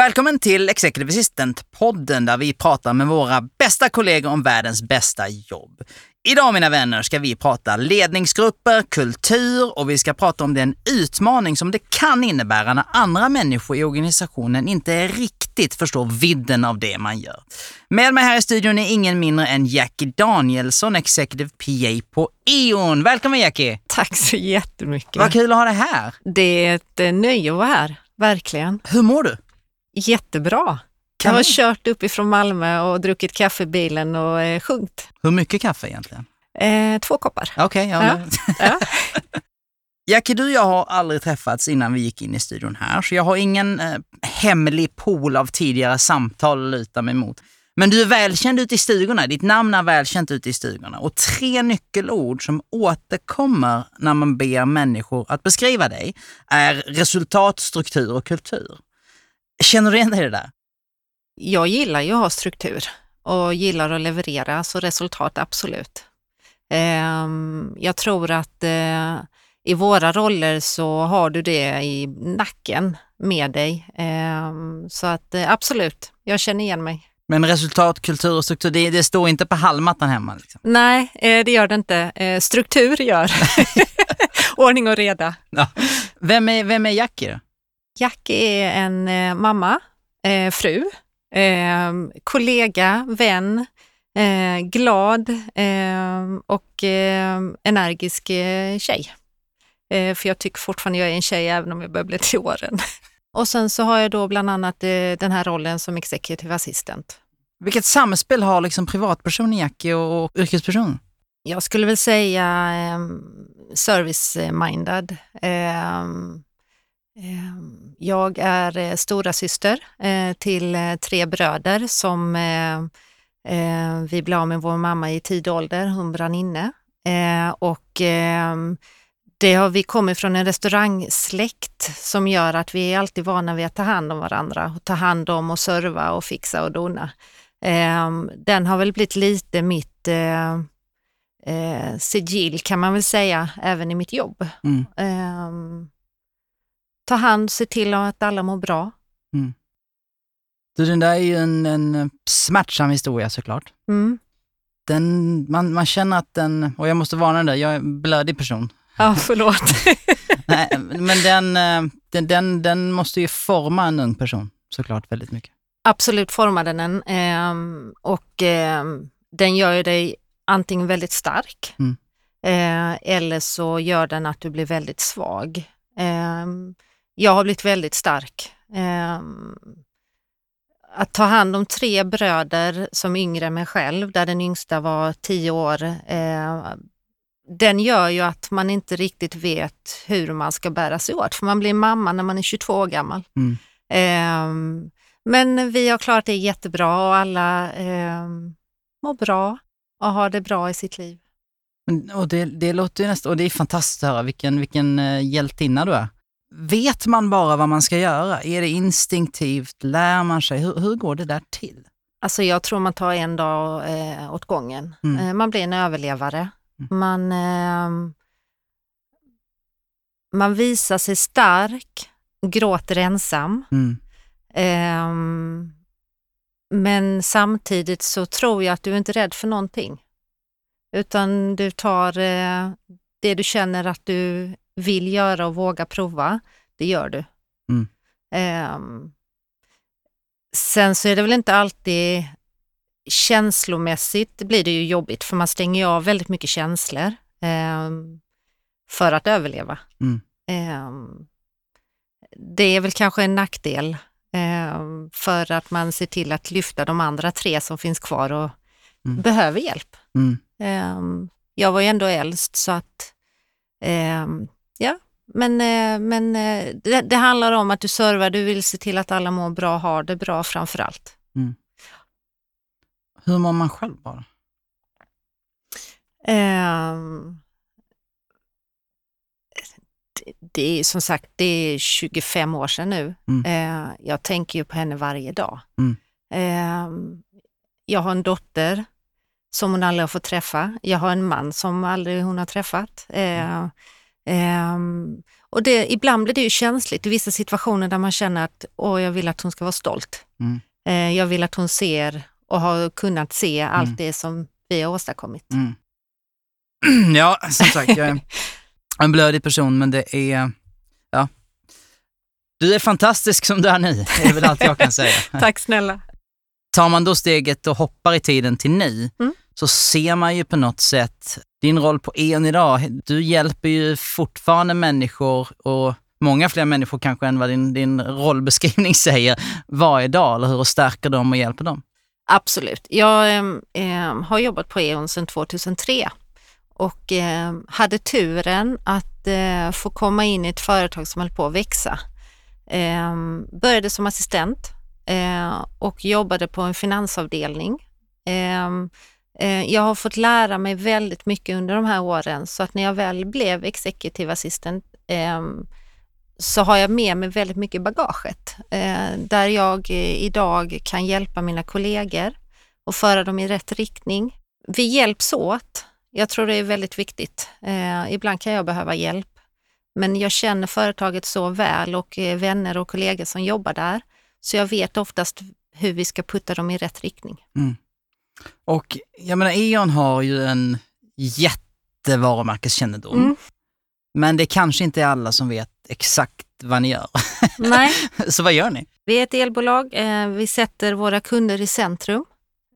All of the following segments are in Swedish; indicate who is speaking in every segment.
Speaker 1: Välkommen till Executive Assistant-podden där vi pratar med våra bästa kollegor om världens bästa jobb. Idag mina vänner ska vi prata ledningsgrupper, kultur och vi ska prata om den utmaning som det kan innebära när andra människor i organisationen inte riktigt förstår vidden av det man gör. Med mig här i studion är ingen mindre än Jackie Danielsson, Executive PA på E.ON. Välkommen Jackie!
Speaker 2: Tack så jättemycket.
Speaker 1: Vad kul att ha dig här!
Speaker 2: Det är ett eh, nöje att vara här, verkligen.
Speaker 1: Hur mår du?
Speaker 2: Jättebra.
Speaker 1: Kan
Speaker 2: jag har kört uppifrån Malmö och druckit kaffe i bilen och eh, sjungit.
Speaker 1: Hur mycket kaffe egentligen?
Speaker 2: Eh, två koppar.
Speaker 1: Okej, ja.
Speaker 2: Ja. Ja.
Speaker 1: Jackie, du och jag har aldrig träffats innan vi gick in i studion här, så jag har ingen eh, hemlig pool av tidigare samtal att luta mig mot. Men du är välkänd ute i stugorna, ditt namn är välkänt ute i stugorna. Och tre nyckelord som återkommer när man ber människor att beskriva dig är resultat, struktur och kultur. Känner du igen dig i det där?
Speaker 2: Jag gillar ju att ha struktur och gillar att leverera, så resultat absolut. Ehm, jag tror att eh, i våra roller så har du det i nacken med dig. Ehm, så att eh, absolut, jag känner igen mig.
Speaker 1: Men resultat, kultur och struktur, det, det står inte på hallmattan hemma. Liksom.
Speaker 2: Nej, eh, det gör det inte. Struktur gör. Ordning och reda.
Speaker 1: Ja. Vem, är, vem är Jackie då?
Speaker 2: Jackie är en eh, mamma, eh, fru, eh, kollega, vän, eh, glad eh, och eh, energisk eh, tjej. För jag tycker fortfarande jag är en tjej även om jag börjar bli till åren. Och sen så har jag då bland annat den här rollen som executive assistant.
Speaker 1: Vilket samspel har liksom privatpersonen Jackie och, och yrkespersonen?
Speaker 2: Jag skulle väl säga eh, service-minded. Eh, jag är eh, stora syster eh, till eh, tre bröder som eh, vi blev av med vår mamma i tidig ålder, hon brann inne. Och eh, det har, vi kommer från en restaurangsläkt som gör att vi är alltid vana vid att ta hand om varandra och ta hand om och serva och fixa och dona. Eh, den har väl blivit lite mitt eh, sigill kan man väl säga, även i mitt jobb.
Speaker 1: Mm.
Speaker 2: Eh, ta hand, se till att alla mår bra.
Speaker 1: Du, den där är ju en, en smärtsam historia såklart.
Speaker 2: Mm.
Speaker 1: Den, man, man känner att den, och jag måste varna dig, jag är en blödig person.
Speaker 2: Ja, förlåt.
Speaker 1: Nej, men den, eh, den, den, den måste ju forma en ung person såklart väldigt mycket.
Speaker 2: Absolut formade den ehm, och ehm, den gör ju dig antingen väldigt stark
Speaker 1: Mm.
Speaker 2: eh, eller så gör den att du blir väldigt svag. Jag har blivit väldigt stark. Ehm, att ta hand om tre bröder som yngre än mig själv, där den yngsta var tio år, eh, den gör ju att man inte riktigt vet hur man ska bära sig åt, för man blir mamma när man är 22 år gammal.
Speaker 1: Mm.
Speaker 2: Ehm, men vi har klarat det jättebra och alla ehm, mår bra och har det bra i sitt liv.
Speaker 1: Och det, det låter ju nästan, och det är fantastiskt att höra vilken, vilken eh, hjältinna du är. Vet man bara vad man ska göra? Är det instinktivt? Lär man sig? Hur, hur går det där till?
Speaker 2: Alltså jag tror man tar en dag eh, åt gången.
Speaker 1: Mm.
Speaker 2: Eh, man blir en överlevare. Man, ehm, man visar sig stark, gråter ensam.
Speaker 1: Mm.
Speaker 2: Ehm, men samtidigt så tror jag att du inte är rädd för någonting. Utan du tar eh, det du känner att du vill göra och våga prova, det gör du.
Speaker 1: Mm.
Speaker 2: Ehm, sen så är det väl inte alltid känslomässigt blir det ju jobbigt för man stänger ju av väldigt mycket känslor ehm, för att överleva.
Speaker 1: Mm.
Speaker 2: Ehm, det är väl kanske en nackdel för att man ser till att lyfta de andra tre som finns kvar och
Speaker 1: Mm.
Speaker 2: behöver hjälp.
Speaker 1: Mm.
Speaker 2: Jag var ju ändå äldst så att ja, men, eh, men eh, det, det handlar om att du servar, du vill se till att alla mår bra, har det bra framför allt.
Speaker 1: Hur mår man själv bara?
Speaker 2: Ehm, det, det är som sagt, det är 25 år sedan nu.
Speaker 1: Mm.
Speaker 2: Eh, jag tänker ju på henne varje dag.
Speaker 1: Mm.
Speaker 2: Ehm, jag har en dotter som hon aldrig har fått träffa. Jag har en man som aldrig hon har träffat. Eh, ehm, och det, ibland blir det ju känsligt i vissa situationer där man känner att Åh, jag vill att hon ska vara stolt.
Speaker 1: Mm.
Speaker 2: Eh, jag vill att hon ser och har kunnat se allt
Speaker 1: Mm.
Speaker 2: det som vi har åstadkommit.
Speaker 1: Mm. ja, som sagt, jag är en blödig person, men det är... Ja. Du är fantastisk som du är nu, det är väl allt jag kan säga.
Speaker 2: Tack snälla.
Speaker 1: Tar man då steget och hoppar i tiden till nu,
Speaker 2: Mm.
Speaker 1: så ser man ju på något sätt din roll på E.ON idag. Du hjälper ju fortfarande människor och många fler människor kanske än vad din, din rollbeskrivning säger varje dag, eller hur? Och stärker dem och hjälper dem.
Speaker 2: Absolut. Jag eh, har jobbat på E.ON sedan 2003 och eh, hade turen att eh, få komma in i ett företag som höll på att växa. Ehm, började som assistent eh, och jobbade på en finansavdelning. Ehm, Eh, jag har fått lära mig väldigt mycket under de här åren så att när jag väl blev executive assistant ehm, så har jag med mig väldigt mycket i bagaget eh, där jag eh, idag kan hjälpa mina kollegor och föra dem i rätt riktning. Vi hjälps åt. Jag tror det är väldigt viktigt. Ibland kan jag behöva hjälp, men jag känner företaget så väl och vänner och kollegor som jobbar där, så jag vet oftast hur vi ska putta dem i rätt riktning. Mm.
Speaker 1: Och jag menar, E.ON har ju en jättevarumärkeskännedom.
Speaker 2: Mm.
Speaker 1: Men det kanske inte är alla som vet exakt vad ni gör.
Speaker 2: Nej,
Speaker 1: Så vad gör ni?
Speaker 2: Vi är ett elbolag. Eh, vi sätter våra kunder i centrum.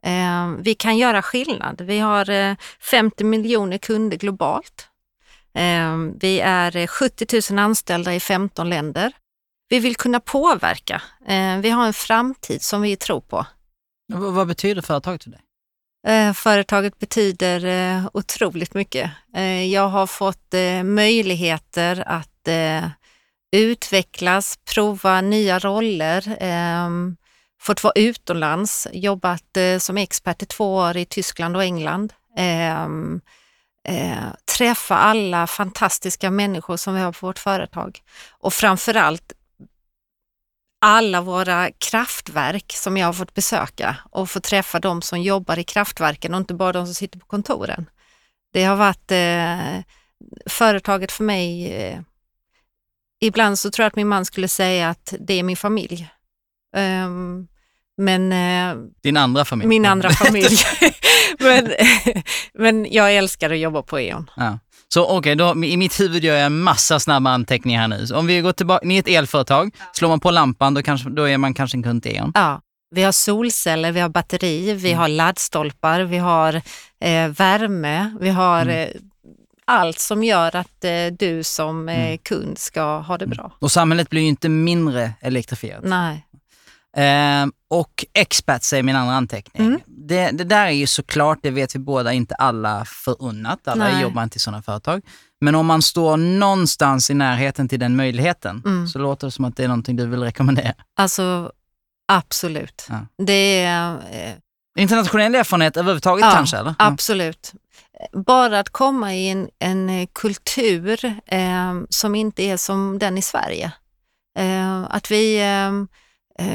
Speaker 2: Eh, vi kan göra skillnad. Vi har eh, 50 miljoner kunder globalt. Eh, vi är eh, 70 000 anställda i 15 länder. Vi vill kunna påverka. Eh, vi har en framtid som vi tror på.
Speaker 1: V- vad betyder företaget för dig?
Speaker 2: Eh, företaget betyder eh, otroligt mycket. Eh, jag har fått möjligheter att utvecklas, prova nya roller, ehm, fått vara utomlands, jobbat som expert i två år i Tyskland och England. Ehm, träffa alla fantastiska människor som vi har på vårt företag och framförallt alla våra kraftverk som jag har fått besöka och få träffa de som jobbar i kraftverken och inte bara de som sitter på kontoren. Det har varit eh, företaget för mig. Eh, ibland så tror jag att min man skulle säga att det är min familj. Ehm, men eh,
Speaker 1: Din andra familj?
Speaker 2: min andra familj. men, men jag älskar att jobba på E.ON.
Speaker 1: Ja. Så okej, då i mitt huvud gör jag en massa snabba anteckningar här nu. Så om vi går tillbaka, ni är ett elföretag, slår man på lampan då, kanske, då är man kanske en kund till E.ON.
Speaker 2: Ja, vi har solceller, vi har batteri, vi har laddstolpar, vi har eh, värme, vi har eh, allt som gör att eh, du som eh, kund ska ha det bra.
Speaker 1: Och samhället blir ju inte mindre elektrifierat.
Speaker 2: Nej,
Speaker 1: Ehm, och experts är min andra anteckning.
Speaker 2: Mm.
Speaker 1: Det, det där är ju såklart, det vet vi båda, inte alla förunnat. Alla
Speaker 2: Nej.
Speaker 1: jobbar inte i sådana företag. Men om man står någonstans i närheten till den möjligheten
Speaker 2: Mm.
Speaker 1: så låter det som att det är någonting du vill rekommendera.
Speaker 2: alltså absolut.
Speaker 1: Ja.
Speaker 2: Det är eh,
Speaker 1: Internationell erfarenhet överhuvudtaget
Speaker 2: Ja,
Speaker 1: kanske? Eller?
Speaker 2: absolut. Bara att komma i en, en eh, kultur eh, som inte är som den i Sverige. Eh, att vi, eh, eh,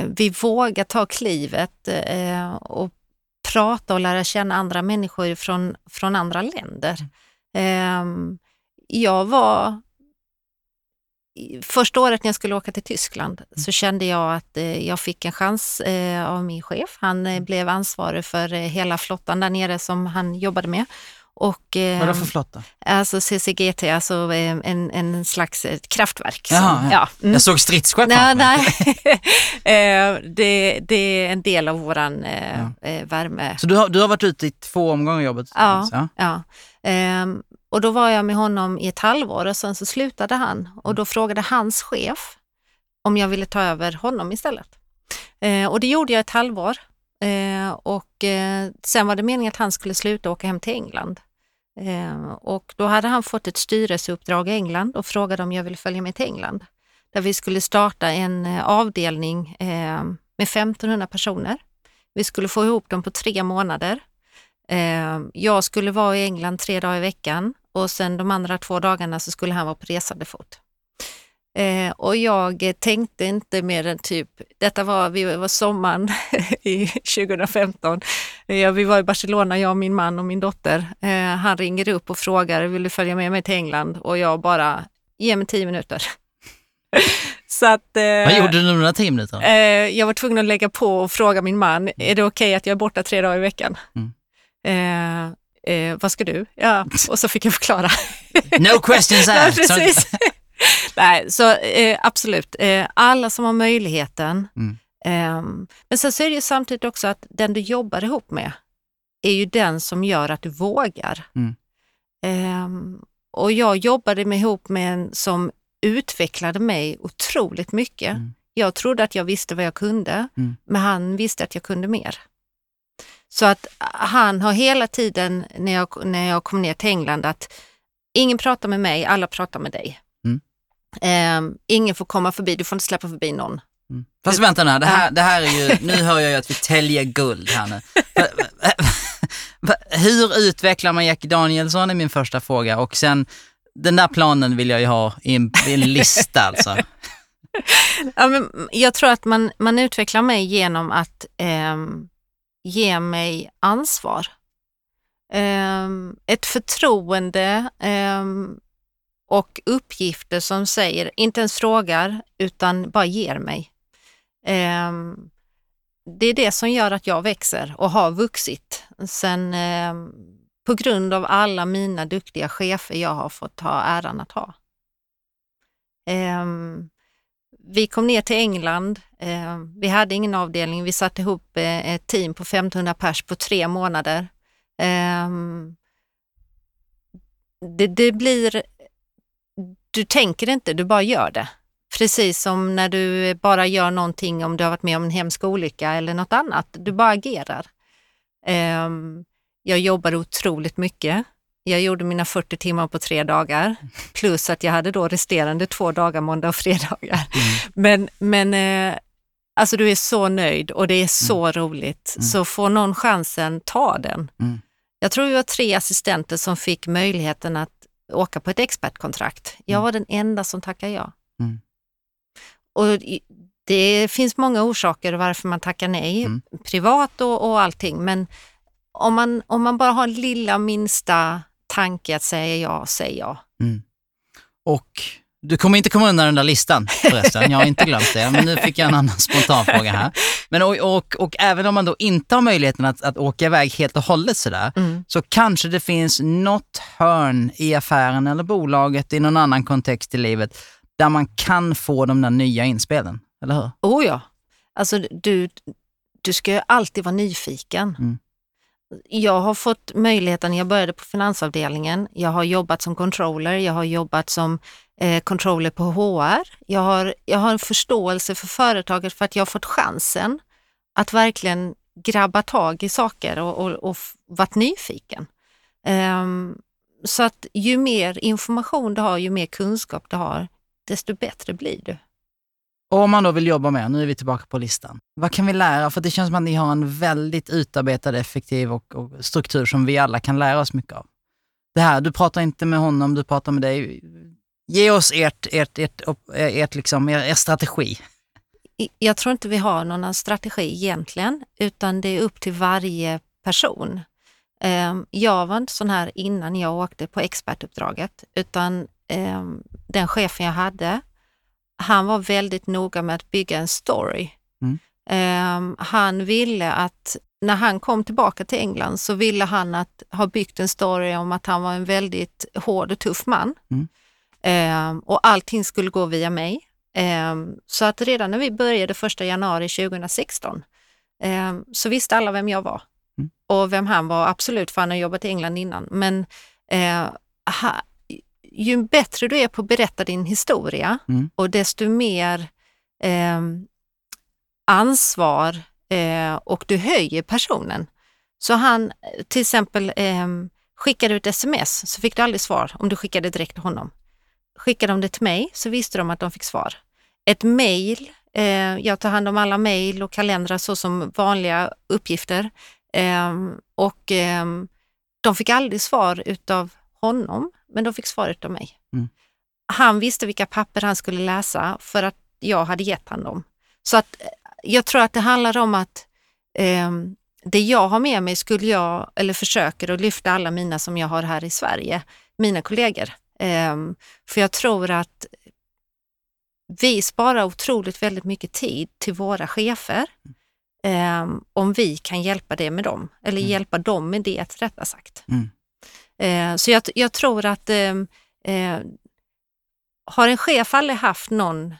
Speaker 2: vi vågar ta klivet eh, och prata och lära känna andra människor från, från andra länder. Eh, jag var Första året när jag skulle åka till Tyskland så kände jag att eh, jag fick en chans eh, av min chef. Han eh, blev ansvarig för eh, hela flottan där nere som han jobbade med. Och, eh,
Speaker 1: Vadå för flotta?
Speaker 2: Alltså CCGT, alltså eh, en, en slags eh, kraftverk. som-
Speaker 1: Jaha, ja.
Speaker 2: mm.
Speaker 1: Jag såg stridsskepp
Speaker 2: Nej, nej. Eh, det, det är en del av våran eh, eh, värme.
Speaker 1: Så du har, du har varit ute i två omgångar jobbet?
Speaker 2: Ja.
Speaker 1: ja.
Speaker 2: Ja. Ehm, och då var jag med honom i ett halvår och sen så slutade han och då frågade hans chef om jag ville ta över honom istället. Eh, och det gjorde jag ett halvår eh, och eh, sen var det meningen att han skulle sluta åka hem till England. Ehm, och då hade han fått ett styrelseuppdrag i England och frågade om jag ville följa med till England. Där vi skulle starta en eh, avdelning ehm, med 1500 personer. Vi skulle få ihop dem på tre månader. Ehm, jag skulle vara i England tre dagar i veckan och sen de andra två dagarna så skulle han vara på resande fot. Eh, och jag tänkte inte mer än typ, detta var, vi var sommaren i 2015. Eh, vi var i Barcelona, jag, min man och min dotter. Eh, han ringer upp och frågar, vill du följa med mig till England? Och jag bara, ge mig tio minuter.
Speaker 1: Så att, eh, Vad gjorde du under tio minuter?
Speaker 2: Eh, jag var tvungen att lägga på och fråga min man, är det okej okay att jag är borta tre dagar i veckan? Mm. Eh, eh, vad ska du? Ja, och så fick jag förklara.
Speaker 1: no questions asked.
Speaker 2: Nej, så eh, absolut, eh, alla som har möjligheten. Mm. Eh, men sen så är det ju samtidigt också att den du jobbar ihop med är ju den som gör att du vågar. Mm. Ehm, och jag jobbade med ihop med en som utvecklade mig otroligt mycket. Mm. Jag trodde att jag visste vad jag kunde, mm. men han visste att jag kunde mer. Så att han har hela tiden när jag, när jag kom ner till England att ingen pratar med mig, alla pratar med dig. Um, ingen får komma förbi, du får inte släppa förbi någon.
Speaker 1: Mm. Fast vänta nu, det här, det här är ju, nu hör jag ju att vi täljer guld här nu. Hur utvecklar man Jackie Danielsson är min första fråga och sen den där planen vill jag ju ha i en, i en lista alltså.
Speaker 2: ja, men jag tror att man, man utvecklar mig genom att eh, ge mig ansvar. Eh, ett förtroende eh, och uppgifter som säger, inte ens frågar, utan bara ger mig. Eh, det är det som gör att jag växer och har vuxit sen eh, på grund av alla mina duktiga chefer jag har fått ha äran att ha. Eh, vi kom ner till England. Ehm, vi hade ingen avdelning. Vi satte ihop eh, ett team på 1500 pers på tre månader. Ehm, det, det blir du tänker inte, du bara gör det. Precis som när du bara gör någonting om du har varit med om en hemsk olycka eller något annat. Du bara agerar. Um, jag jobbade otroligt mycket. Jag gjorde mina 40 timmar på tre dagar plus att jag hade då resterande två dagar, måndag och fredagar. Mm. Men, men eh, alltså du är så nöjd och det är så mm. roligt. Mm. Så får någon chansen, ta den. Mm. Jag tror vi var tre assistenter som fick möjligheten att åka på ett expertkontrakt. Jag mm. var den enda som tackade ja. Och det finns många orsaker varför man tackar nej, mm. privat och, och allting, men om man, om man bara har en lilla minsta tanke att säga ja, säg ja. Mm.
Speaker 1: Och du kommer inte komma undan den där listan förresten, jag har inte glömt det, men nu fick jag en annan spontan fråga här. Men och, och, och, även om man då inte har möjligheten att, att åka iväg helt och hållet sådär, mm. så kanske det finns något hörn i affären eller bolaget i någon annan kontext i livet där man kan få de där nya inspelen, eller hur?
Speaker 2: Oh ja, alltså du, du ska ju alltid vara nyfiken. Mm. Jag har fått möjligheten, jag började på finansavdelningen, jag har jobbat som controller, jag har jobbat som eh, controller på HR. Jag har, jag har en förståelse för företaget för att jag har fått chansen att verkligen grabba tag i saker och, och, och varit nyfiken. Um, så att ju mer information du har, ju mer kunskap du har, desto bättre blir du.
Speaker 1: Och om man då vill jobba med, nu är vi tillbaka på listan, vad kan vi lära? För det känns som att ni har en väldigt utarbetad, effektiv och, och struktur som vi alla kan lära oss mycket av. Det här, du pratar inte med honom, du pratar med dig. Ge oss ert, ert, ert, ert, liksom, er, er strategi.
Speaker 2: Jag tror inte vi har någon strategi egentligen, utan det är upp till varje person. Ehm, jag var inte sån här innan jag åkte på expertuppdraget, utan ehm, den chefen jag hade, han var väldigt noga med att bygga en story. Mm. Ehm, han ville att, när han kom tillbaka till England så ville han att ha byggt en story om att han var en väldigt hård och tuff man. Mm. Eh, och allting skulle gå via mig. Eh, så att redan när vi började första januari 2016 eh, så visste alla vem jag var. Mm. Och vem han var, absolut, för han har jobbat i England innan. Men eh, ha, ju bättre du är på att berätta din historia mm. och desto mer ehm, ansvar eh, och du höjer personen. Så han, till exempel ehm, Skickade ett sms så fick du aldrig svar om du skickade direkt till honom. Skickade de det till mig så visste de att de fick svar. Ett mail, eh, jag tar hand om alla mail och kalendrar så som vanliga uppgifter. Eh, och eh, de fick aldrig svar utav honom, men de fick svar utav mig.
Speaker 1: Mm.
Speaker 2: Han visste vilka papper han skulle läsa för att jag hade gett honom dem. Så att eh, jag tror att det handlar om att eh, det jag har med mig skulle jag, eller försöker att lyfta alla mina som jag har här i Sverige, mina kollegor. Eh, för jag tror att vi sparar otroligt väldigt mycket tid till våra chefer eh, om vi kan hjälpa det med dem, eller
Speaker 1: Mm.
Speaker 2: hjälpa dem med det rättare sagt.
Speaker 1: Mm.
Speaker 2: Eh, så jag, jag tror att eh, eh, har en chef aldrig haft någon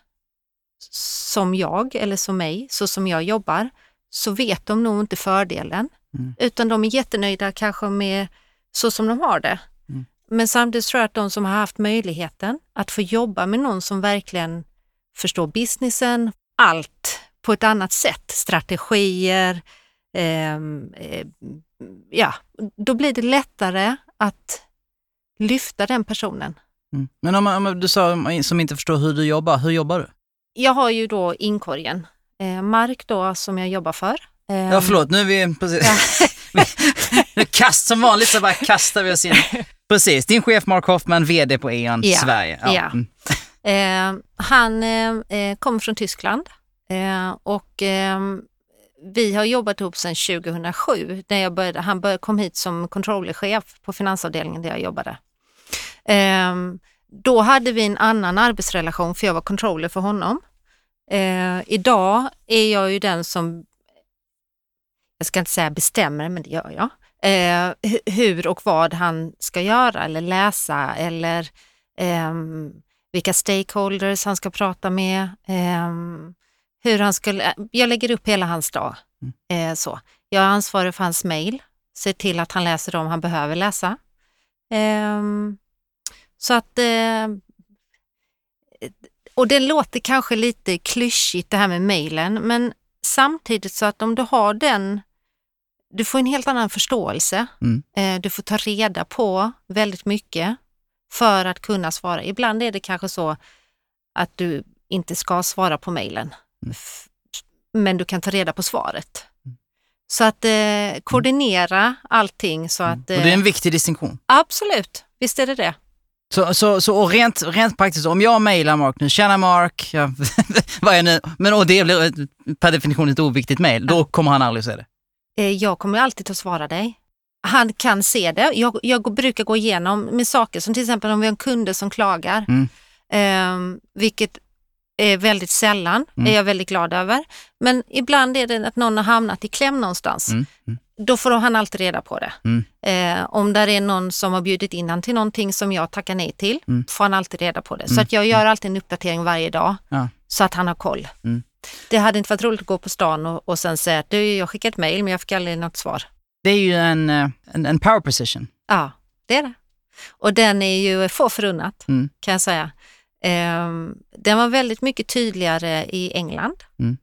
Speaker 2: som jag eller som mig, så som jag jobbar, så vet de nog inte fördelen.
Speaker 1: Mm.
Speaker 2: Utan de är jättenöjda kanske med så som de har det.
Speaker 1: Mm.
Speaker 2: Men samtidigt tror jag att de som har haft möjligheten att få jobba med någon som verkligen förstår businessen, allt på ett annat sätt, strategier, ehm, eh, ja, då blir det lättare att lyfta den personen.
Speaker 1: Mm. Men om, om du sa om- som inte förstår hur du jobbar, hur jobbar du?
Speaker 2: Jag har ju då inkorgen, eh, Mark då som jag jobbar för. Ehm,
Speaker 1: Ja förlåt, nu är vi precis... nu kast, som vanligt så bara kastar vi oss in. Precis, din chef Mark Hoffman, VD på E.ON
Speaker 2: Ja,
Speaker 1: Sverige.
Speaker 2: ja.
Speaker 1: Mm.
Speaker 2: Eh, han eh, eh, kommer från Tyskland eh, och eh, vi har jobbat ihop sedan 2007 när jag började, han började, kom hit som controllerchef på finansavdelningen där jag jobbade. Eh, då hade vi en annan arbetsrelation för jag var controller för honom. Eh, idag är jag ju den som, jag ska inte säga bestämmer, men det gör jag, eh, hur och vad han ska göra eller läsa eller ehm, vilka stakeholders han ska prata med, Um, hur han skulle, jag lägger upp hela hans dag. Eh, så. Jag är ansvarig för hans mail, ser till att han läser dem han behöver läsa. Ehm, så att, eh, och det låter kanske lite klyschigt det här med mailen, men samtidigt så att om du har den, du får en helt annan förståelse.
Speaker 1: Mm.
Speaker 2: Eh, du får ta reda på väldigt mycket för att kunna svara. Ibland är det kanske så att du inte ska svara på mejlen,
Speaker 1: Mm.
Speaker 2: Men du kan ta reda på svaret. Så att eh, koordinera allting så att...
Speaker 1: Mm. Och det är en
Speaker 2: Eh,
Speaker 1: viktig distinktion.
Speaker 2: absolut, visst är det det.
Speaker 1: Så, så, så och rent, rent praktiskt, om jag mejlar Mark nu, tjena Mark, ja, vad är nu, men och det blir per definition ett oviktigt mejl, då kommer han aldrig se det.
Speaker 2: Eh, jag kommer alltid att svara dig. Han kan se det. Jag, jag brukar gå igenom med saker som till exempel om vi har en kunde som klagar,
Speaker 1: Mm.
Speaker 2: eh, vilket är väldigt sällan,
Speaker 1: Mm.
Speaker 2: är jag väldigt glad över. Men ibland är det att någon har hamnat i kläm någonstans.
Speaker 1: Mm. Mm.
Speaker 2: Då får han alltid reda på det.
Speaker 1: Mm.
Speaker 2: Eh, om där är någon som har bjudit in han till någonting som jag tackar nej till,
Speaker 1: Mm.
Speaker 2: får han alltid reda på det. Så
Speaker 1: Mm.
Speaker 2: att jag gör alltid en uppdatering varje dag
Speaker 1: Ja.
Speaker 2: så att han har koll. Det hade inte varit roligt att gå på stan och, och sen säga att du, jag skickade ett mejl men jag fick aldrig något svar.
Speaker 1: Det är ju en, eh, en, en power position.
Speaker 2: Ja, det är det. Och den är ju få förunnat kan jag säga. Ehm, den var väldigt mycket tydligare i England.
Speaker 1: Mm.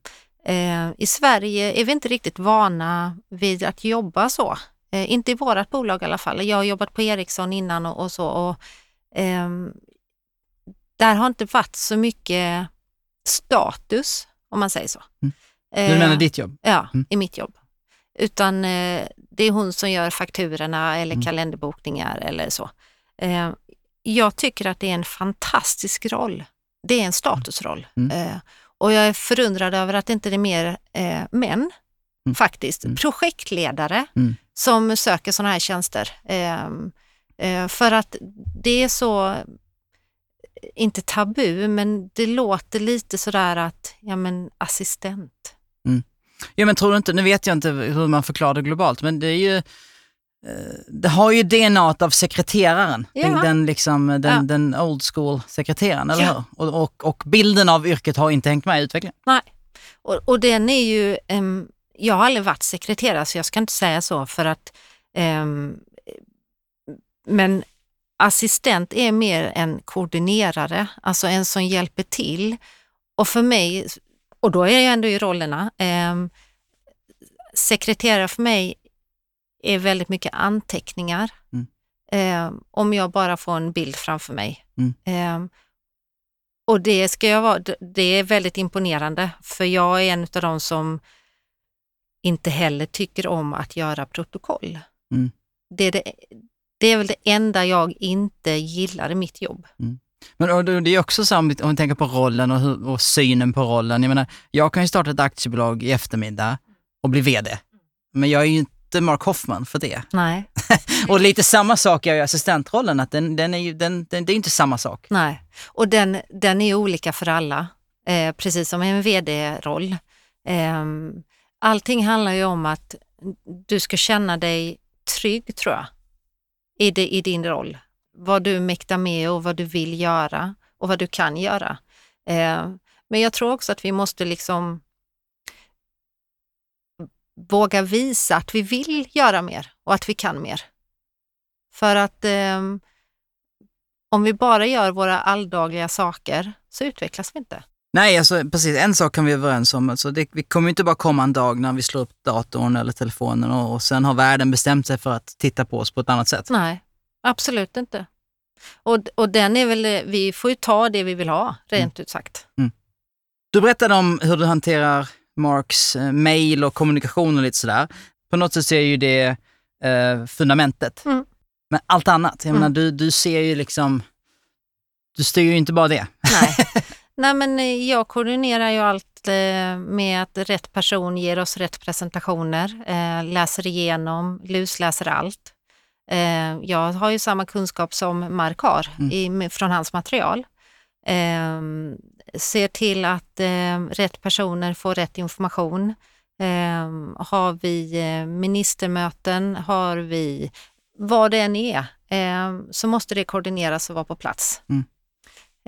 Speaker 2: Ehm, I Sverige är vi inte riktigt vana vid att jobba så. Eh, inte i vårt bolag i alla fall. Jag har jobbat på Ericsson innan och, och så. Och, ehm, där har inte varit så mycket status, om man säger så.
Speaker 1: Mm. Du
Speaker 2: Eh,
Speaker 1: menar ditt jobb?
Speaker 2: Ja,
Speaker 1: Mm.
Speaker 2: i mitt jobb. Utan eh, det är hon som gör fakturorna eller
Speaker 1: Mm.
Speaker 2: kalenderbokningar eller så. Eh, jag tycker att det är en fantastisk roll. Det är en statusroll.
Speaker 1: Mm.
Speaker 2: Eh, och jag är förundrad över att inte det är mer eh, män
Speaker 1: Mm.
Speaker 2: faktiskt.
Speaker 1: Mm.
Speaker 2: Projektledare
Speaker 1: Mm.
Speaker 2: som söker sådana här tjänster. Eh, eh, för att det är så, inte tabu, men det låter lite sådär att, ja men assistent.
Speaker 1: Ja men tror du inte, nu vet jag inte hur man förklarar det globalt, men det är ju eh, det har ju DNA av sekreteraren,
Speaker 2: Ja.
Speaker 1: den, den, liksom, den,
Speaker 2: Ja.
Speaker 1: den old school sekreteraren, eller
Speaker 2: Ja.
Speaker 1: hur? Och, och, och bilden av yrket har inte hängt med i utvecklingen.
Speaker 2: Och, och den är ju, ehm, jag har aldrig varit sekreterare så jag ska inte säga så för att, ehm, men assistent är mer en koordinerare, alltså en som hjälper till. Och för mig, och då är jag ändå i rollerna, ehm, sekreterare för mig är väldigt mycket anteckningar.
Speaker 1: Mm.
Speaker 2: eh, om jag bara får en bild framför mig.
Speaker 1: Mm.
Speaker 2: Eh, och det ska jag vara, det- är väldigt imponerande för jag är en av de som inte heller tycker om att göra protokoll.
Speaker 1: Mm.
Speaker 2: Det, är det, det är väl det enda jag inte gillar i mitt jobb.
Speaker 1: Men och det är också så här, om vi, om vi tänker på rollen och, hur, och synen på rollen. Jag menar, jag kan ju starta ett aktiebolag i eftermiddag och bli VD. Men jag är ju inte Mark Hoffman för det.
Speaker 2: Nej,
Speaker 1: Och lite samma sak är ju assistentrollen, att den, den är ju, den, den, det är inte samma sak.
Speaker 2: nej. Och den, den är olika för alla, eh, precis som en vd-roll. Eh, allting handlar ju om att du ska känna dig trygg, tror jag, i, det, i din roll. Vad du mäktar med och vad du vill göra och vad du kan göra. Eh, men jag tror också att vi måste liksom våga visa att vi vill göra mer och att vi kan mer. För att ehm, om vi bara gör våra alldagliga saker så utvecklas vi inte.
Speaker 1: Nej, alltså precis. En sak kan vi vara överens om. Alltså, det, vi kommer inte bara komma en dag när vi slår upp datorn eller telefonen och, och sen har världen bestämt sig för att titta på oss på ett annat sätt.
Speaker 2: Nej, absolut inte. Och, och den är väl, vi får ju ta det vi vill ha, rent ut sagt.
Speaker 1: Du berättade om hur du hanterar Marks eh, mail och kommunikation och lite sådär. På något sätt så är ju det eh, fundamentet.
Speaker 2: Mm.
Speaker 1: Men allt annat, jag
Speaker 2: Mm.
Speaker 1: menar du, du ser ju liksom, du styr ju inte bara det.
Speaker 2: Nej. Nej, men eh, jag koordinerar ju allt eh, med att rätt person ger oss rätt presentationer, eh, läser igenom, lusläser allt. Eh, jag har ju samma kunskap som Mark har
Speaker 1: Mm.
Speaker 2: i, från hans material. Ser till att eh, rätt personer får rätt information. Eh, har vi eh, ministermöten, har vi vad det än är, eh, så måste det koordineras och vara på plats.
Speaker 1: Mm.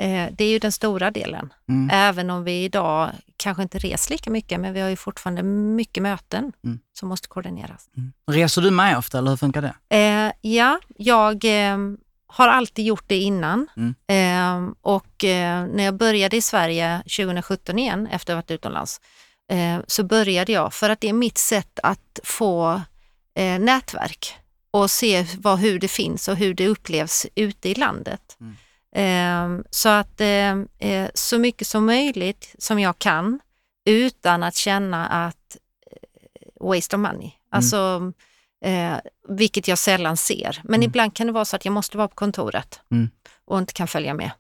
Speaker 2: Eh, det är ju den stora delen.
Speaker 1: Mm.
Speaker 2: Även om vi idag kanske inte reser lika mycket, men vi har ju fortfarande mycket möten
Speaker 1: Mm.
Speaker 2: som måste koordineras.
Speaker 1: Reser du med ofta eller hur funkar det?
Speaker 2: Eh, ja, jag eh, har alltid gjort det innan
Speaker 1: Mm.
Speaker 2: eh, och eh, när jag började i Sverige 2017 igen efter att ha varit utomlands eh, så började jag för att det är mitt sätt att få eh, nätverk och se vad, hur det finns och hur det upplevs ute i landet.
Speaker 1: Mm.
Speaker 2: Eh, så att eh, eh, så mycket som möjligt som jag kan utan att känna att waste of money. Alltså, eh, vilket jag sällan ser. Men
Speaker 1: Mm.
Speaker 2: ibland kan det vara så att jag måste vara på kontoret
Speaker 1: Mm.
Speaker 2: och inte kan följa med.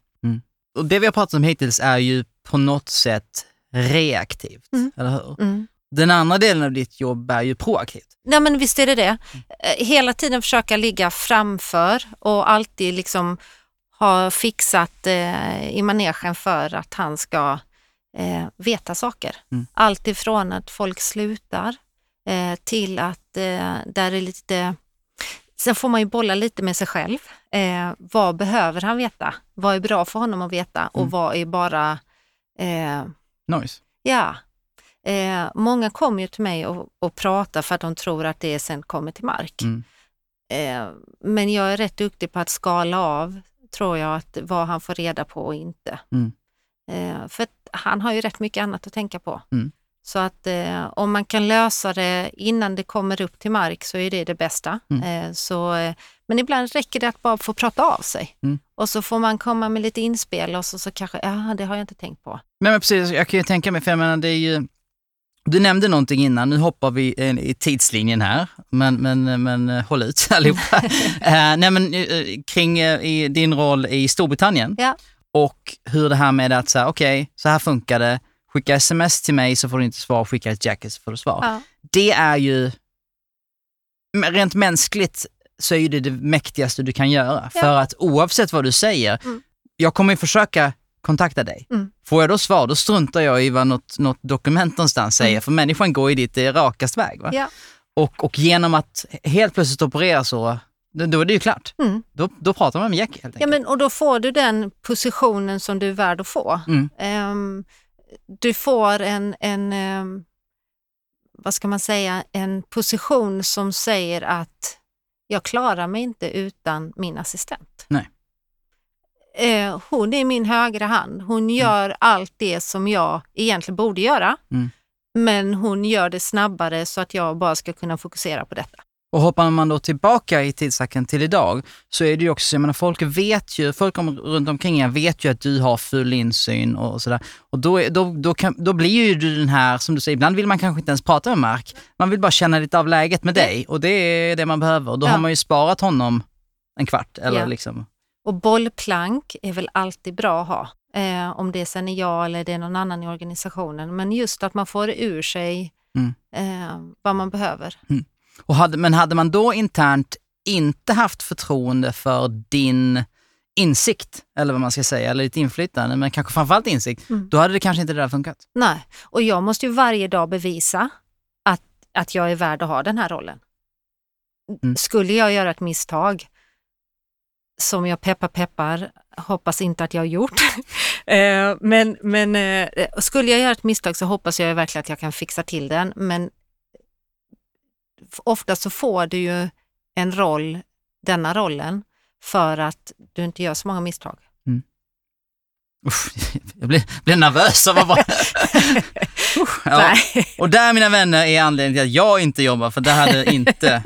Speaker 1: Och det vi har pratat om hittills är ju på något sätt reaktivt,
Speaker 2: Mm.
Speaker 1: eller hur?
Speaker 2: Mm.
Speaker 1: Den andra delen av ditt jobb är ju proaktivt.
Speaker 2: Nej men visst är det det. Eh, Hela tiden försöka ligga framför och alltid liksom ha fixat eh, i manegen för att han ska eh, veta saker.
Speaker 1: Mm.
Speaker 2: Allt ifrån att folk slutar eh, till att eh, där är lite Sen får man ju bolla lite med sig själv. Eh, vad behöver han veta? Vad är bra för honom att veta och
Speaker 1: Mm.
Speaker 2: vad är bara eh,
Speaker 1: Nice.
Speaker 2: Ja. Eh, många kommer ju till mig och, och pratar för att de tror att det sen kommer till mark.
Speaker 1: Mm.
Speaker 2: Eh, men jag är rätt duktig på att skala av, tror jag, att vad han får reda på och inte.
Speaker 1: Mm.
Speaker 2: Eh, för han har ju rätt mycket annat att tänka på.
Speaker 1: Mm.
Speaker 2: Så att eh, om man kan lösa det innan det kommer upp till mark så är det det bästa.
Speaker 1: Mm.
Speaker 2: Eh, så, eh, men ibland räcker det att bara få prata av sig.
Speaker 1: Mm.
Speaker 2: Och så får man komma med lite inspel och så, så kanske, ja det har jag inte tänkt på.
Speaker 1: Nej men precis, jag kan ju tänka mig, för jag menar det är ju, du nämnde någonting innan, nu hoppar vi eh, i tidslinjen här, men, men, men eh, håll ut allihopa. uh, nej men eh, kring eh, i din roll i Storbritannien
Speaker 2: Ja.
Speaker 1: och hur det här med att säga, okej, så här funkar det, skicka sms till mig så får du inte svar, skicka ett jacket så får du svar.
Speaker 2: Ja.
Speaker 1: Det är ju, rent mänskligt så är det det mäktigaste du kan göra.
Speaker 2: Ja.
Speaker 1: För att oavsett vad du säger,
Speaker 2: Mm.
Speaker 1: jag kommer ju försöka kontakta dig.
Speaker 2: Mm.
Speaker 1: Får jag då svar, då struntar jag i vad något, något dokument någonstans säger,
Speaker 2: Mm.
Speaker 1: för människan går ju dit eh, rakast väg. Va?
Speaker 2: Ja.
Speaker 1: Och, och genom att helt plötsligt operera så, då, är det ju klart.
Speaker 2: Mm.
Speaker 1: Då, då pratar man med Jack helt enkelt.
Speaker 2: Ja, men, och då får du den positionen som du är värd att få.
Speaker 1: Mm.
Speaker 2: Du får en, en ehm, vad ska man säga, en position som säger att jag klarar mig inte utan min assistent.
Speaker 1: Nej.
Speaker 2: Eh, hon är min högra hand. Hon gör allt det som jag egentligen borde göra.
Speaker 1: Mm.
Speaker 2: Men hon gör det snabbare så att jag bara ska kunna fokusera på detta.
Speaker 1: Och hoppar man då tillbaka i tidssacken till idag så är det ju också, jag menar folk vet ju, folk om, runt omkring er vet ju att du har full insyn och sådär. Och då, är- då, då, kan, då blir ju du den här, som du säger, ibland vill man kanske inte ens prata med Mark. Man vill bara känna lite av läget med dig och det är det man behöver. Och då
Speaker 2: Ja.
Speaker 1: har man ju sparat honom en kvart eller
Speaker 2: Ja.
Speaker 1: liksom.
Speaker 2: Och bollplank är väl alltid bra att ha. Eh, om det sen är jag eller det är någon annan i organisationen. Men just att man får ur sig
Speaker 1: Mm.
Speaker 2: eh, vad man behöver.
Speaker 1: Och hade, men hade man då internt inte haft förtroende för din insikt, eller vad man ska säga, eller ditt inflytande, men kanske framförallt insikt,
Speaker 2: Mm.
Speaker 1: då hade det kanske inte det där funkat.
Speaker 2: Nej, och jag måste ju varje dag bevisa att, att jag är värd att ha den här rollen.
Speaker 1: Mm.
Speaker 2: Skulle jag göra ett misstag, som jag peppar peppar, hoppas inte att jag har gjort, Eh, men, men eh, skulle jag göra ett misstag så hoppas jag verkligen att jag kan fixa till den. Men ofta så får du ju en roll, denna rollen, för att du inte gör så många misstag.
Speaker 1: Usch, jag blir, blir nervös av att bara... Ja. Och där mina vänner är anledningen till att jag inte jobbar, för det hade inte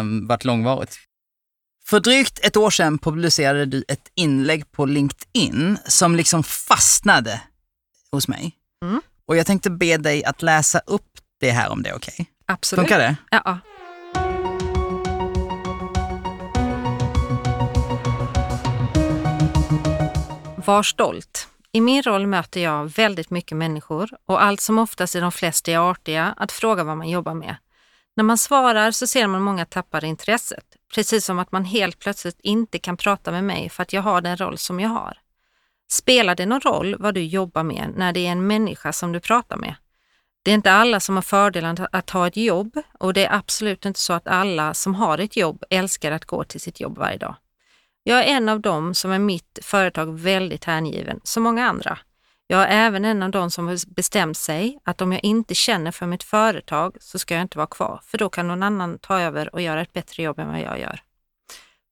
Speaker 1: um, varit långvarigt. För drygt ett år sedan publicerade du ett inlägg på LinkedIn som liksom fastnade hos mig.
Speaker 2: Mm.
Speaker 1: Och jag tänkte be dig att läsa upp det här om det är okej.
Speaker 2: Absolut.
Speaker 1: Funkar det?
Speaker 2: Ja. Var stolt. I min roll möter jag väldigt mycket människor och allt som oftast är de flesta är artiga att fråga vad man jobbar med. När man svarar så ser man många tappar intresset, precis som att man helt plötsligt inte kan prata med mig för att jag har den roll som jag har. Spelar det någon roll vad du jobbar med när det är en människa som du pratar med? Det är inte alla som har fördelen att- ha ett jobb och det är absolut inte så att alla som har ett jobb älskar att gå till sitt jobb varje dag. Jag är en av dem som är mitt företag väldigt hängiven, som många andra. Jag är även en av dem som har bestämt sig att om jag inte känner för mitt företag så ska jag inte vara kvar, för då kan någon annan ta över och göra ett bättre jobb än vad jag gör.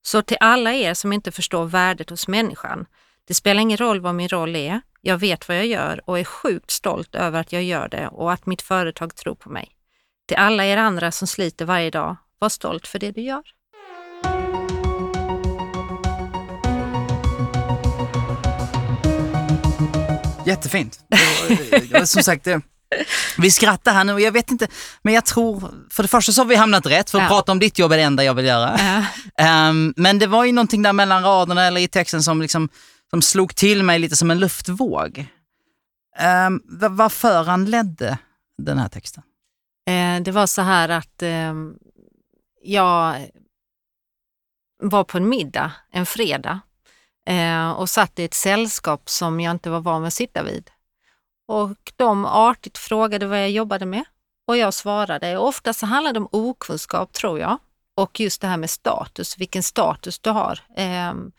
Speaker 2: Så till alla er som inte förstår värdet hos människan, det spelar ingen roll vad min roll är. Jag vet vad jag gör och är sjukt stolt över att jag gör det och att mitt företag tror på mig. Till alla er andra som sliter varje dag, var stolt för det du gör.
Speaker 1: Jättefint. Var- Som sagt, det, vi skrattar här nu och jag vet inte, men jag tror, för det första så har vi hamnat rätt, för att
Speaker 2: Ja.
Speaker 1: prata om ditt jobb är det enda jag vill göra. Ehm, men det var ju någonting där mellan raderna eller i texten som, liksom, som slog till mig lite som en luftvåg. Ehm, um, vad, vad föranledde den här texten?
Speaker 2: Eh, det var så här att eh, jag var på en middag en fredag eh, och satt i ett sällskap som jag inte var van med att sitta vid. Och de artigt frågade vad jag jobbade med och jag svarade. Och ofta så handlar det om okunskap tror jag och just det här med status, vilken status du har. Ehm,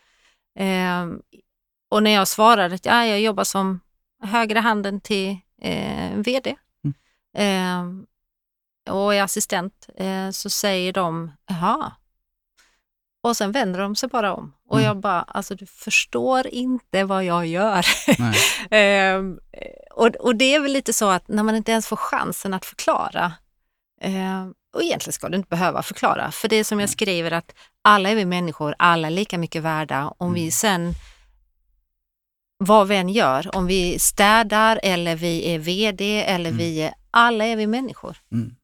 Speaker 2: ehm, och när jag svarade att ja, jag jobbar som högra handen till eh, VD ehm, och är assistent eh, så säger de jaha. Och sen vänder de sig bara om. Och
Speaker 1: Mm.
Speaker 2: jag bara, alltså du förstår inte vad jag gör. Ehm, och, och det är väl lite så att när man inte ens får chansen att förklara, ehm, och egentligen ska du inte behöva förklara, för det är som jag skriver att alla är vi människor, alla är lika mycket värda. Om vi sen, vad vi än gör, om vi städar eller vi är VD eller
Speaker 1: Mm.
Speaker 2: vi är, alla är vi människor.
Speaker 1: Mm.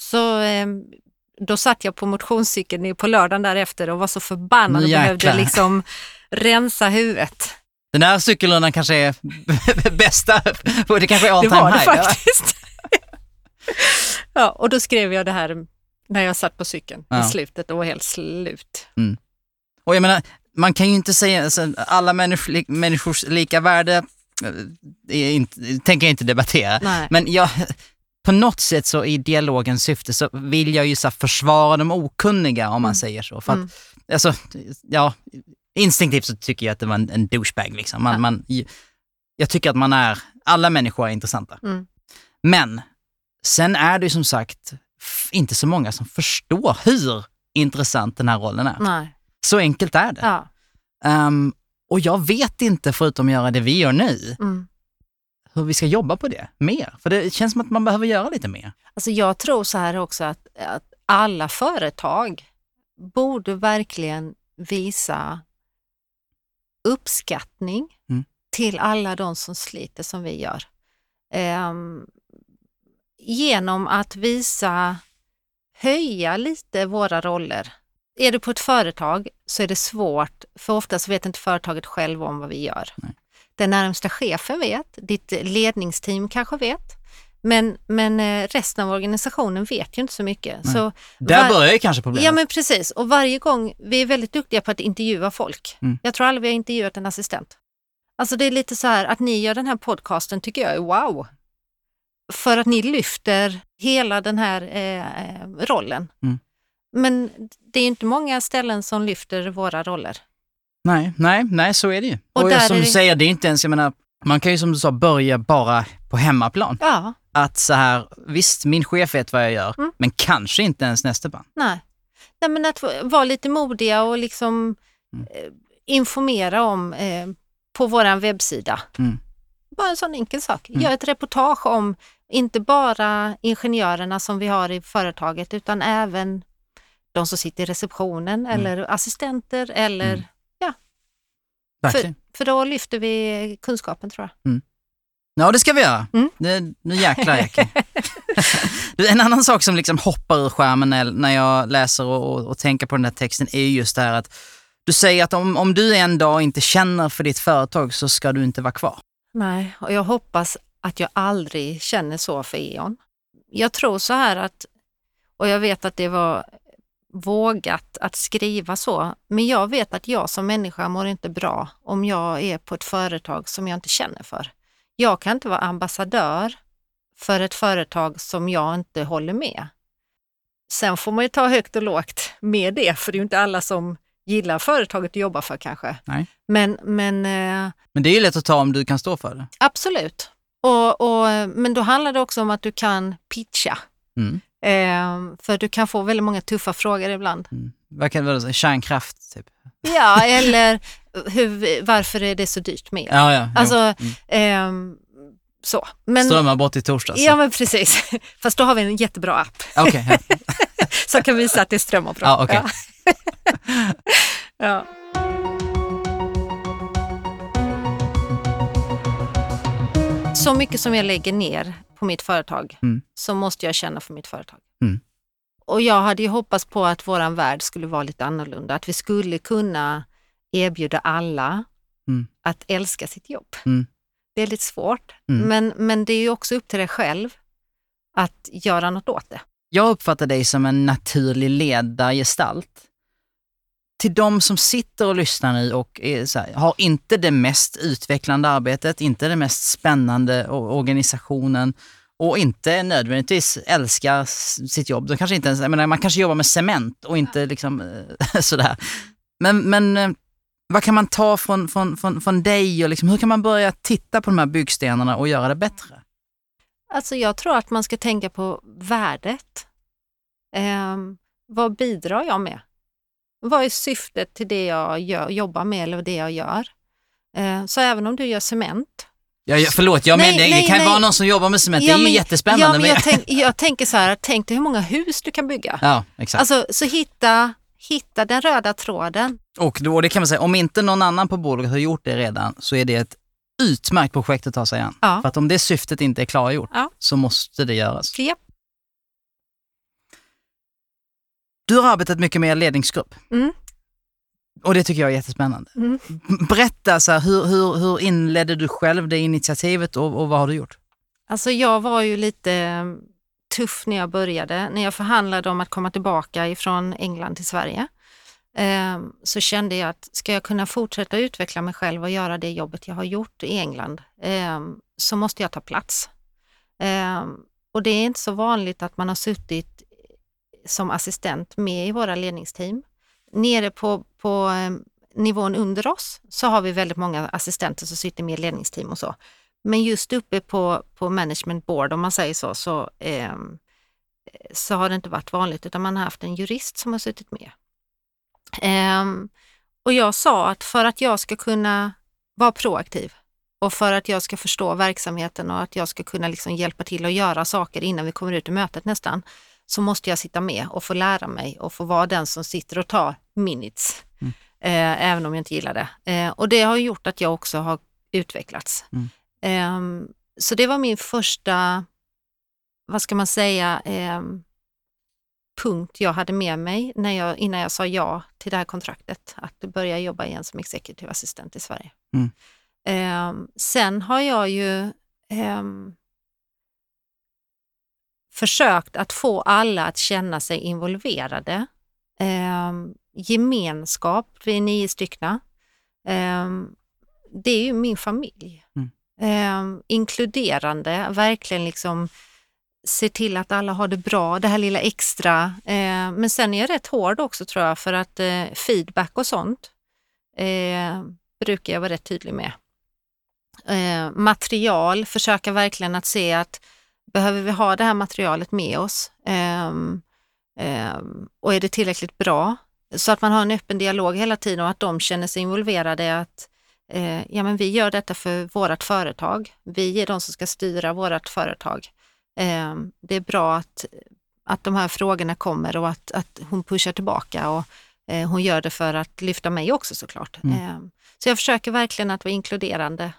Speaker 2: Så ehm, då satt jag på motionscykeln på lördagen därefter och var så förbannad och
Speaker 1: Nu
Speaker 2: behövde liksom rensa huvudet.
Speaker 1: Den här cykelrundan kanske är bästa, det kanske är all
Speaker 2: Det
Speaker 1: time
Speaker 2: var det
Speaker 1: high.
Speaker 2: faktiskt. ja, och då skrev jag det här när jag satt på cykeln
Speaker 1: Ja.
Speaker 2: i slutet och var helt slut.
Speaker 1: Och jag menar, man kan ju inte säga, alltså, alla människor, människors lika värde eh, inte, tänker jag inte debattera.
Speaker 2: Nej.
Speaker 1: Men jag, på något sätt så i dialogens syfte så vill jag ju så försvara de okunniga om man
Speaker 2: Mm.
Speaker 1: säger så. För att,
Speaker 2: Mm.
Speaker 1: alltså, ja, instinktivt så tycker jag att det var en, en douchebag liksom. Man,
Speaker 2: Ja.
Speaker 1: man, jag tycker att man är, alla människor är intressanta.
Speaker 2: Mm.
Speaker 1: Men sen är det ju som sagt inte så många som förstår hur intressant den här rollen är.
Speaker 2: Nej.
Speaker 1: Så enkelt är det.
Speaker 2: Ja.
Speaker 1: Ehm, och jag vet inte, förutom att göra det vi gör nu,
Speaker 2: Mm.
Speaker 1: hur vi ska jobba på det mer. För det känns som att man behöver göra lite mer.
Speaker 2: Alltså jag tror så här också att, att alla företag borde verkligen visa uppskattning
Speaker 1: Mm.
Speaker 2: till alla de som sliter som vi gör. Ehm, genom att visa, höja lite våra roller. Är du på ett företag så är det svårt, för oftast vet inte företaget själv om vad vi gör.
Speaker 1: Nej.
Speaker 2: Den närmsta chefen vet, ditt ledningsteam kanske vet, men, men eh, resten av organisationen vet ju inte så mycket.
Speaker 1: Nej.
Speaker 2: Så
Speaker 1: Där
Speaker 2: var-
Speaker 1: börjar ju kanske problemet.
Speaker 2: Ja men precis, och varje gång, vi är väldigt duktiga på att intervjua folk.
Speaker 1: Mm.
Speaker 2: Jag tror aldrig vi har intervjuat en assistent. Alltså det är lite så här att ni gör den här podcasten tycker jag är wow. För att ni lyfter hela den här eh, eh, rollen.
Speaker 1: Mm.
Speaker 2: Men det är inte många ställen som lyfter våra roller.
Speaker 1: Nej, nej, nej, så är det ju.
Speaker 2: Och
Speaker 1: Och, som du säger, det är inte ens, jag menar, man kan ju som du sa börja bara på hemmaplan.
Speaker 2: Ja,
Speaker 1: Att så här, visst min chef vet vad jag gör,
Speaker 2: Mm.
Speaker 1: men kanske inte ens nästa band.
Speaker 2: nej. nej men att vara lite modiga och liksom
Speaker 1: Mm.
Speaker 2: eh, informera om eh, på våran webbsida.
Speaker 1: Mm.
Speaker 2: Bara en sån enkel sak.
Speaker 1: Mm.
Speaker 2: Gör ett reportage om inte bara ingenjörerna som vi har i företaget utan även de som sitter i receptionen eller assistenter eller
Speaker 1: Mm. Verkligen.
Speaker 2: för då lyfter vi kunskapen tror jag.
Speaker 1: Ja, det ska vi göra.
Speaker 2: Mm.
Speaker 1: Nu, nu jäklar. Du, En annan sak som liksom hoppar ur skärmen när, när jag läser och, och, och tänker på den här texten är just det här att du säger att om, om du en dag inte känner för ditt företag så ska du inte vara kvar.
Speaker 2: Nej, och jag hoppas att jag aldrig känner så för E.ON. Jag tror så här att, och jag vet att det var vågat att skriva så, men jag vet att jag som människa mår inte bra om jag är på ett företag som jag inte känner för. Jag kan inte vara ambassadör för ett företag som jag inte håller med. Sen får man ju ta högt och lågt med det, för det är ju inte alla som gillar företaget att jobba för kanske.
Speaker 1: Nej.
Speaker 2: Men, men eh,
Speaker 1: Men det är ju lätt att ta om du kan stå för det.
Speaker 2: Absolut. Och, och, men då handlar det också om att du kan pitcha.
Speaker 1: Mm.
Speaker 2: Eh, för du kan få väldigt många tuffa frågor ibland.
Speaker 1: Mm. Det vara? Kärnkraft, typ?
Speaker 2: Ja, eller hur, varför är det så dyrt med el?
Speaker 1: Ja, ja.
Speaker 2: Alltså,
Speaker 1: Mm.
Speaker 2: ehm, så. Men,
Speaker 1: Strömmar bort i torsdags.
Speaker 2: ja, men precis. Fast då har vi en jättebra app
Speaker 1: Okej, ja.
Speaker 2: som kan visa att det strömmar bra.
Speaker 1: Ja, okej.
Speaker 2: Ja. Så mycket som jag lägger ner på mitt företag
Speaker 1: Mm.
Speaker 2: så måste jag känna för mitt företag.
Speaker 1: Mm.
Speaker 2: Och jag hade ju hoppats på att våran värld skulle vara lite annorlunda, att vi skulle kunna erbjuda alla
Speaker 1: Mm.
Speaker 2: att älska sitt jobb.
Speaker 1: Mm.
Speaker 2: Det är lite svårt,
Speaker 1: Mm.
Speaker 2: men, men det är ju också upp till dig själv att göra något åt det.
Speaker 1: Jag uppfattar dig som en naturlig ledargestalt. Till de som sitter och lyssnar nu och här, har inte det mest utvecklande arbetet, inte det mest spännande organisationen och inte nödvändigtvis älskar sitt jobb. De kanske inte ens, menar, man kanske jobbar med cement och inte liksom eh, sådär. Men, men eh, vad kan man ta från, från, från, från dig och liksom, hur kan man börja titta på de här byggstenarna och göra det bättre?
Speaker 2: Alltså jag tror att man ska tänka på värdet. Ehm, vad bidrar jag med? Vad är syftet till det jag gör, jobbar med eller det jag gör? Ehm, så även om du gör cement.
Speaker 1: Ja, ja, förlåt, jag
Speaker 2: Nej,
Speaker 1: men, det
Speaker 2: nej,
Speaker 1: kan
Speaker 2: nej.
Speaker 1: vara någon som jobbar med cement, det
Speaker 2: Ja,
Speaker 1: är ju
Speaker 2: men-
Speaker 1: jättespännande.
Speaker 2: Ja, men jag, tänk, jag tänker så här, tänk dig hur många hus du kan bygga.
Speaker 1: Ja, exakt.
Speaker 2: Alltså, så hitta, hitta den röda tråden.
Speaker 1: och då, det kan man säga, om inte någon annan på bolaget har gjort det redan så är det ett utmärkt projekt att ta sig an.
Speaker 2: Ja.
Speaker 1: För att om det syftet inte är klargjort
Speaker 2: Ja.
Speaker 1: så måste det göras.
Speaker 2: Japp.
Speaker 1: Du har arbetat mycket med ledningsgrupp
Speaker 2: Mm.
Speaker 1: och det tycker jag är jättespännande.
Speaker 2: Mm.
Speaker 1: Berätta, så här, hur, hur, hur inledde du själv det initiativet och, och vad har du gjort?
Speaker 2: Alltså jag var ju lite eh, tuff när jag började. När jag förhandlade om att komma tillbaka ifrån England till Sverige eh, så kände jag att ska jag kunna fortsätta utveckla mig själv och göra det jobbet jag har gjort i England eh, så måste jag ta plats. Eh, och det är inte så vanligt att man har suttit som assistent med i våra ledningsteam. Nere på, på eh, nivån under oss så har vi väldigt många assistenter som sitter med i ledningsteam och så. Men just uppe på, på management board, om man säger så, så, eh, så har det inte varit vanligt utan man har haft en jurist som har suttit med. Eh, och jag sa att för att jag ska kunna vara proaktiv Och för att jag ska förstå verksamheten och att jag ska kunna liksom hjälpa till att göra saker innan vi kommer ut i mötet nästan, så måste jag sitta med och få lära mig och få vara den som sitter och tar minutes.
Speaker 1: Mm.
Speaker 2: Eh, även om jag inte gillar det. Eh, och det har gjort att jag också har utvecklats.
Speaker 1: Mm.
Speaker 2: Eh, så det var min första, vad ska man säga, ehm, punkt jag hade med mig när jag, innan jag sa ja till det här kontraktet, att börja jobba igen som executive assistent i Sverige.
Speaker 1: Mm.
Speaker 2: Eh, sen har jag ju eh, försökt att få alla att känna sig involverade. Eh, gemenskap, vi är nio stycken. det är ju min familj. Mm. inkluderande, verkligen liksom se till att alla har det bra, det här lilla extra. Eh, men sen är jag rätt hård också tror jag för att eh, feedback och sånt eh, brukar jag vara rätt tydlig med. Eh, material, försöka verkligen att se att behöver vi ha det här materialet med oss? Ehm, ehm, och är det tillräckligt bra? Så att man har en öppen dialog hela tiden och att de känner sig involverade att eh, ja, men vi gör detta för vårt företag. Vi är de som ska styra vårt företag. Eh, det är bra att, att de här frågorna kommer och att, att hon pushar tillbaka och eh, hon gör det för att lyfta mig också såklart. Mm. Eh, så jag försöker verkligen att vara inkluderande.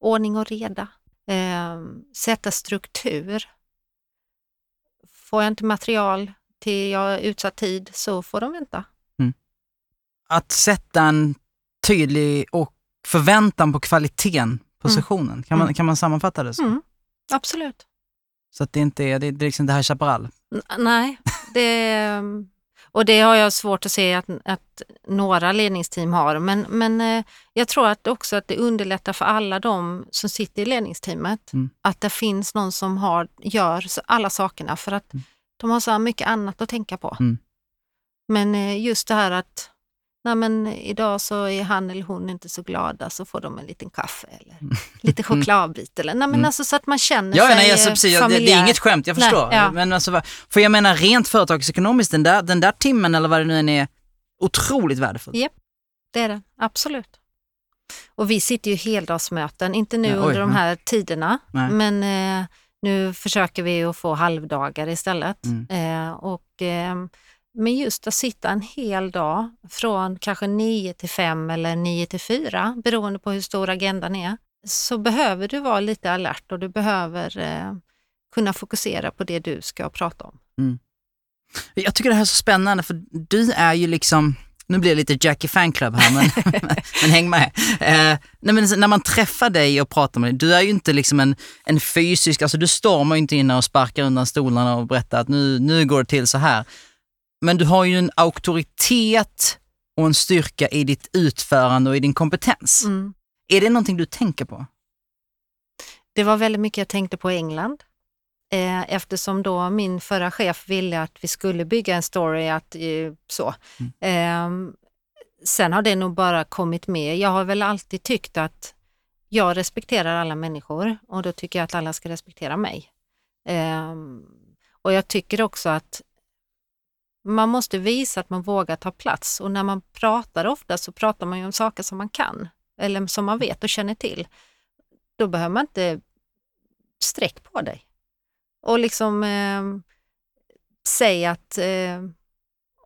Speaker 2: Och ordning och reda. Ehm, sätta struktur. Får jag inte material till jag utsatt tid så får de vänta. Mm.
Speaker 1: Att sätta en tydlig och förväntan på kvaliteten positionen. Mm. Kan, man, mm. kan man sammanfatta det så?
Speaker 2: Mm. Absolut.
Speaker 1: Så att det inte är, det, det är liksom det här Chaparral?
Speaker 2: Nej, det, och det har jag svårt att se att, att några ledningsteam har. Men, men eh, jag tror att också att det underlättar för alla de som sitter i ledningsteamet mm. att det finns någon som har, gör alla sakerna för att mm. de har så mycket annat att tänka på. Mm. Men eh, just det här att nej men idag så är han eller hon inte så glada så får de en liten kaffe eller mm. lite chokladbit. Eller, nej men mm. alltså så att man känner
Speaker 1: ja,
Speaker 2: sig
Speaker 1: nej, alltså, precis, det, det, är inget skämt, jag förstår. Nej, ja. men alltså, för jag menar rent företagsekonomiskt, den där, den där timmen eller vad det nu än är, otroligt värdefull.
Speaker 2: Japp, det är det. Absolut. Och vi sitter ju heldagsmöten, inte nu ja, oj, under de här tiderna, nej. men eh, nu försöker vi att få halvdagar istället. Mm. Eh, och eh, men just att sitta en hel dag från kanske 9 till 5 eller 9 till 4 beroende på hur stor agendan är, så behöver du vara lite alert och du behöver eh, kunna fokusera på det du ska prata om. Mm.
Speaker 1: Jag tycker det här är så spännande för du är ju liksom, nu blir det lite Jackie fanclub här men, men häng med. Eh, nej, men när man träffar dig och pratar med dig, du är ju inte liksom en, en fysisk, alltså du stormar ju inte in och sparkar undan stolarna och berättar att nu, nu går det till så här. Men du har ju en auktoritet och en styrka i ditt utförande och i din kompetens. Mm. Är det någonting du tänker på?
Speaker 2: Det var väldigt mycket jag tänkte på i England. Eh, eftersom då min förra chef ville att vi skulle bygga en story, att, eh, så. Mm. Eh, sen har det nog bara kommit med. Jag har väl alltid tyckt att jag respekterar alla människor och då tycker jag att alla ska respektera mig. Eh, och jag tycker också att man måste visa att man vågar ta plats och när man pratar ofta så pratar man ju om saker som man kan eller som man vet och känner till. Då behöver man inte sträck på dig. Och liksom eh, säga att eh,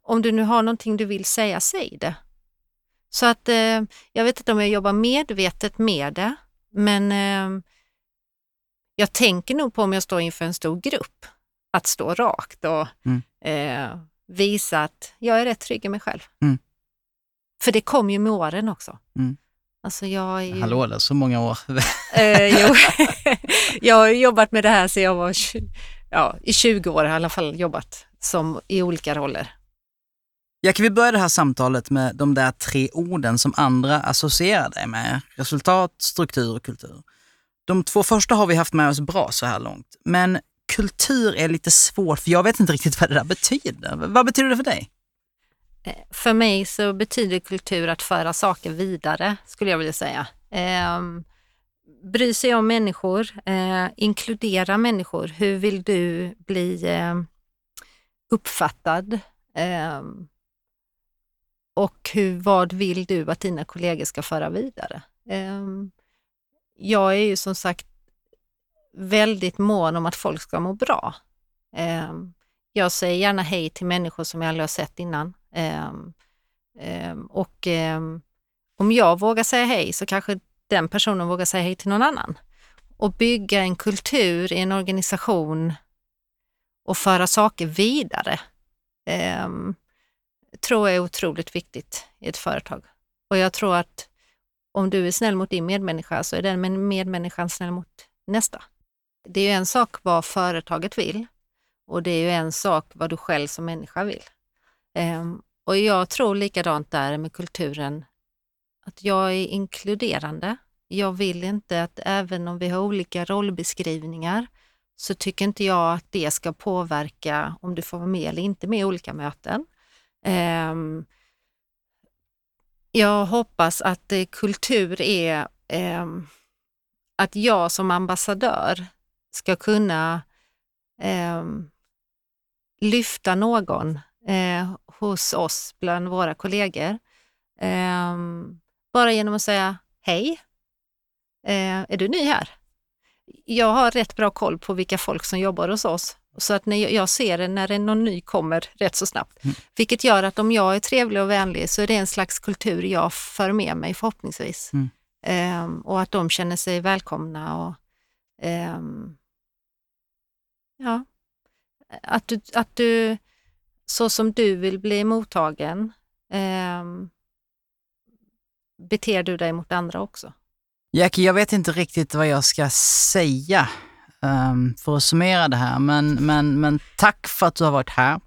Speaker 2: om du nu har någonting du vill säga, säg det. Så att eh, jag vet inte om jag jobbar medvetet med det, men eh, jag tänker nog på om jag står inför en stor grupp, att stå rakt och mm. eh, visa att jag är rätt trygg i mig själv. Mm. För det kom ju med åren också. Mm.
Speaker 1: Alltså jag är ju... Hallå, det är så många år.
Speaker 2: eh, jo. jag har jobbat med det här sedan jag var ja, i 20 år, i alla fall jobbat som, i olika roller.
Speaker 1: Ja, kan vi börja det här samtalet med de där tre orden som andra associerar dig med? Resultat, struktur och kultur. De två första har vi haft med oss bra så här långt, men kultur är lite svårt, för jag vet inte riktigt vad det där betyder. Vad betyder det för dig?
Speaker 2: Eh, för mig så betyder kultur att föra saker vidare, skulle jag vilja säga. Eh, bry sig om människor, eh, inkludera människor. Hur vill du bli eh, uppfattad? Eh, och hur, vad vill du att dina kollegor ska föra vidare? Ehm, jag är ju som sagt väldigt mån om att folk ska må bra. Ehm, jag säger gärna hej till människor som jag aldrig har sett innan. Ehm, ehm, och om jag vågar säga hej så kanske den personen vågar säga hej till någon annan. Och bygga en kultur i en organisation och föra saker vidare tror jag är otroligt viktigt i ett företag. Och jag tror att om du är snäll mot din medmänniska så är den medmänniskan snäll mot nästa. Det är ju en sak vad företaget vill och det är ju en sak vad du själv som människa vill. Um, och jag tror likadant där med kulturen, att jag är inkluderande. Jag vill inte att även om vi har olika rollbeskrivningar så tycker inte jag att det ska påverka om du får vara med eller inte med i olika möten. Um, jag hoppas att eh, kultur är eh, att jag som ambassadör ska kunna eh, lyfta någon eh, hos oss bland våra kollegor. Ehm, bara genom att säga hej, eh, är du ny här? Jag har rätt bra koll på vilka folk som jobbar hos oss så att när jag ser det när någon ny kommer rätt så snabbt. Mm. Vilket gör att om jag är trevlig och vänlig så är det en slags kultur jag för med mig förhoppningsvis. Mm. Um, och att de känner sig välkomna och um, ja, att du, att du så som du vill bli mottagen eh, beter du dig mot andra också.
Speaker 1: Jackie, jag vet inte riktigt vad jag ska säga um, för att summera det här. Men, men, men tack för att du har varit här.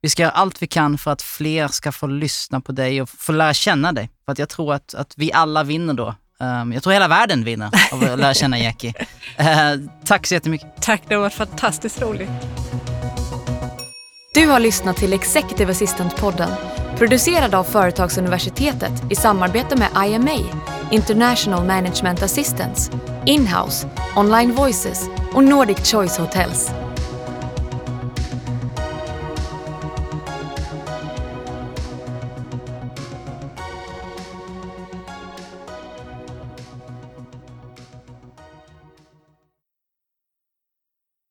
Speaker 1: Vi ska göra allt vi kan för att fler ska få lyssna på dig och få lära känna dig. För att jag tror att, att vi alla vinner då. Um, jag tror hela världen vinner av att lära känna Jackie. Uh, tack så jättemycket.
Speaker 2: Tack, det har varit fantastiskt roligt.
Speaker 3: Du har lyssnat till Executive Assistant-podden producerad av Företagsuniversitetet i samarbete med IMA, International Management Assistance, Inhouse, Online Voices och Nordic Choice Hotels.